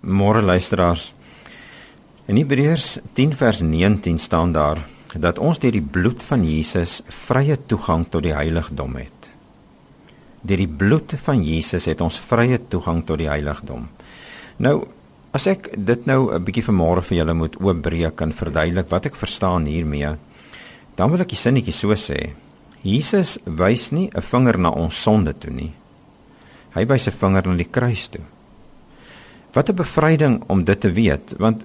Môre luisteraars. In Hebreërs 10 vers 19 staan daar dat ons deur die bloed van Jesus vrye toegang tot die heiligdom het. Deur die bloed van Jesus het ons vrye toegang tot die heiligdom. Nou, as ek dit nou 'n bietjie vanmôre vir julle moet oopbreek en verduidelik wat ek verstaan hiermee, dan wil ek die sinnetjie so sê. Jesus wys nie 'n vinger na ons sonde toe nie. Hy wys 'n vinger na die kruis toe. Wat 'n bevryding om dit te weet, want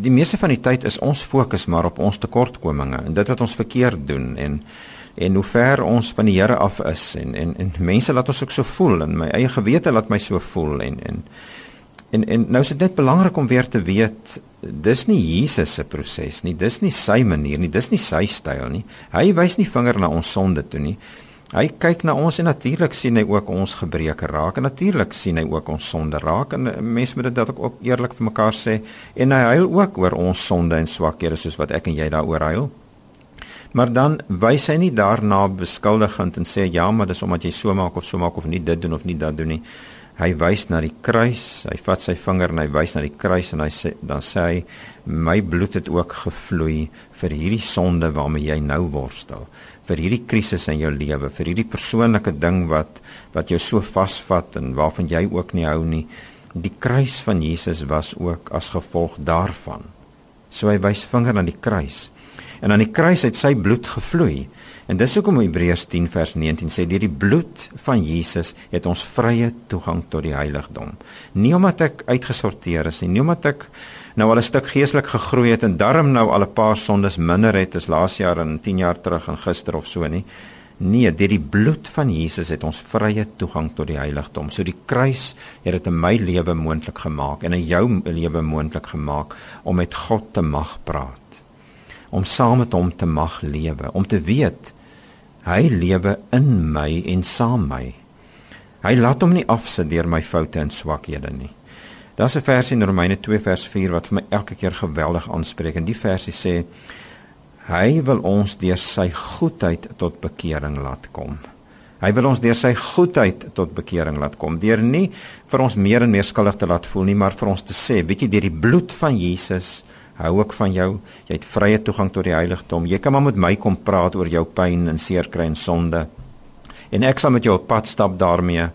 die meeste van die tyd is ons fokus maar op ons tekortkominge en dit wat ons verkeerd doen en en hoe ver ons van die Here af is en en en mense laat ons ook so voel en my eie gewete laat my so voel en en en en nou is dit net belangrik om weer te weet dis nie Jesus se proses nie dis nie sy manier nie dis nie sy styl nie. Hy wys nie vinger na ons sonde toe nie Hy kyk na ons en natuurlik sien hy ook ons gebreke raak en natuurlik sien hy ook ons sonde raak en mense moet dit ook eerlik vir mekaar sê en hy huil ook oor ons sonde en swakhede soos wat ek en jy daaroor huil. Maar dan wys hy nie daarna beskuldigend en sê ja, maar dis omdat jy so maak of so maak of nie dit doen of nie dat doen nie. Hy wys na die kruis, hy vat sy vinger en hy wys na die kruis en hy sê dan sê hy my bloed het ook gevloei vir hierdie sonde waarmee jy nou worstel vir hierdie krisis in jou lewe, vir hierdie persoonlike ding wat wat jou so vasvat en waarvan jy ook nie hou nie. Die kruis van Jesus was ook as gevolg daarvan. So hy wys vinger na die kruis. En aan die kruis het sy bloed gevloei. En dis hoekom Hebreërs 10 vers 19 sê deur die bloed van Jesus het ons vrye toegang tot die heiligdom. Nie omdat ek uitgesorteer is nie, nie omdat ek nou al 'n stuk geestelik gegroei het en darm nou al 'n paar sondes minder het as laas jaar en 10 jaar terug en gister of so nie. Nee, deur die bloed van Jesus het ons vrye toegang tot die heiligdom. So die kruis het dit in my lewe moontlik gemaak en in jou lewe moontlik gemaak om met God te mag praat. Om saam met hom te mag lewe, om te weet hy lewe in my en saam my. Hy laat hom nie afsit deur my foute en swakhede nie. Daar's 'n vers in Romeine 2 vers 4 wat vir my elke keer geweldig aanspreek en die versie sê hy wil ons deur sy goedheid tot bekering laat kom. Hy wil ons deur sy goedheid tot bekering laat kom. Deur nie vir ons meer en meer skuldig te laat voel nie, maar vir ons te sê, weet jy, deur die bloed van Jesus hou ek van jou. Jy het vrye toegang tot die heiligdom. Jy kan maar met my kom praat oor jou pyn en seerkry en sonde. En ek sal met jou op pad stap daarmee.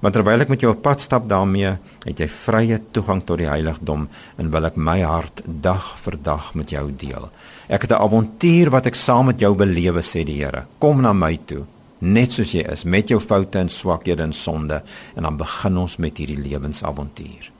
Maar terwyl ek met jou op pad stap daarmee, het jy vrye toegang tot die heiligdom en wil ek my hart dag vir dag met jou deel. Ek het 'n avontuur wat ek saam met jou belewe sê die Here. Kom na my toe, net soos jy is, met jou foute en swakhede en sonde en dan begin ons met hierdie lewensavontuur.